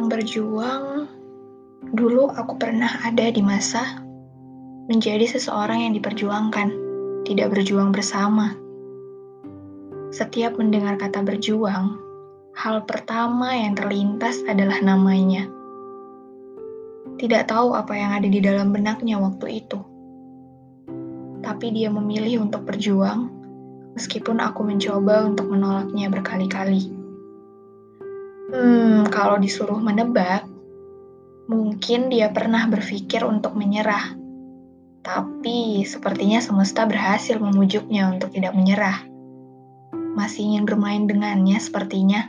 Berjuang, dulu aku pernah ada di masa menjadi seseorang yang diperjuangkan, tidak berjuang bersama. Setiap mendengar kata berjuang, hal pertama yang terlintas adalah namanya. Tidak tahu apa yang ada di dalam benaknya waktu itu. Tapi dia memilih untuk berjuang, meskipun aku mencoba untuk menolaknya berkali-kali. Hmm, kalau disuruh menebak, mungkin dia pernah berpikir untuk menyerah. Tapi sepertinya semesta berhasil memujuknya untuk tidak menyerah. Masih ingin bermain dengannya sepertinya.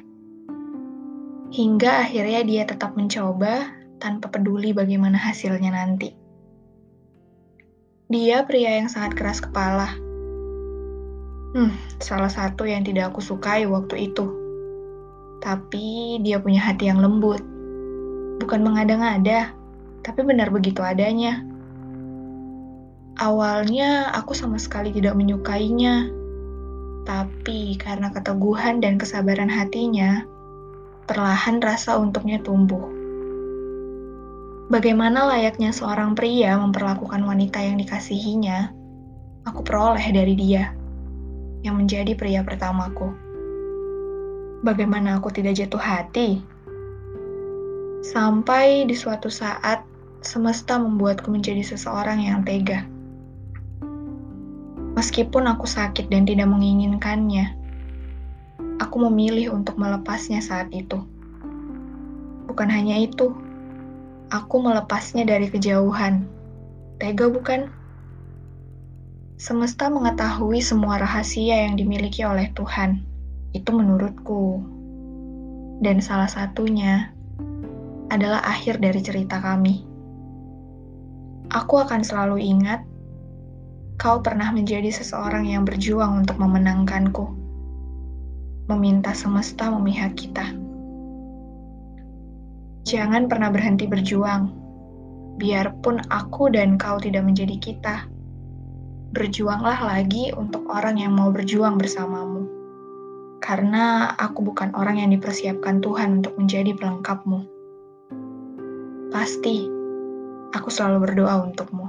Hingga akhirnya dia tetap mencoba tanpa peduli bagaimana hasilnya nanti. Dia pria yang sangat keras kepala. Hmm, salah satu yang tidak aku sukai waktu itu tapi dia punya hati yang lembut. Bukan mengada-ngada, tapi benar begitu adanya. Awalnya aku sama sekali tidak menyukainya, tapi karena keteguhan dan kesabaran hatinya, perlahan rasa untuknya tumbuh. Bagaimana layaknya seorang pria memperlakukan wanita yang dikasihinya, aku peroleh dari dia, yang menjadi pria pertamaku. Bagaimana aku tidak jatuh hati? Sampai di suatu saat, semesta membuatku menjadi seseorang yang tega. Meskipun aku sakit dan tidak menginginkannya, aku memilih untuk melepasnya saat itu. Bukan hanya itu, aku melepasnya dari kejauhan. Tega bukan? Semesta mengetahui semua rahasia yang dimiliki oleh Tuhan itu menurutku. Dan salah satunya adalah akhir dari cerita kami. Aku akan selalu ingat kau pernah menjadi seseorang yang berjuang untuk memenangkanku. Meminta semesta memihak kita. Jangan pernah berhenti berjuang. Biarpun aku dan kau tidak menjadi kita. Berjuanglah lagi untuk orang yang mau berjuang bersamamu karena aku bukan orang yang dipersiapkan Tuhan untuk menjadi pelengkapmu. Pasti, aku selalu berdoa untukmu.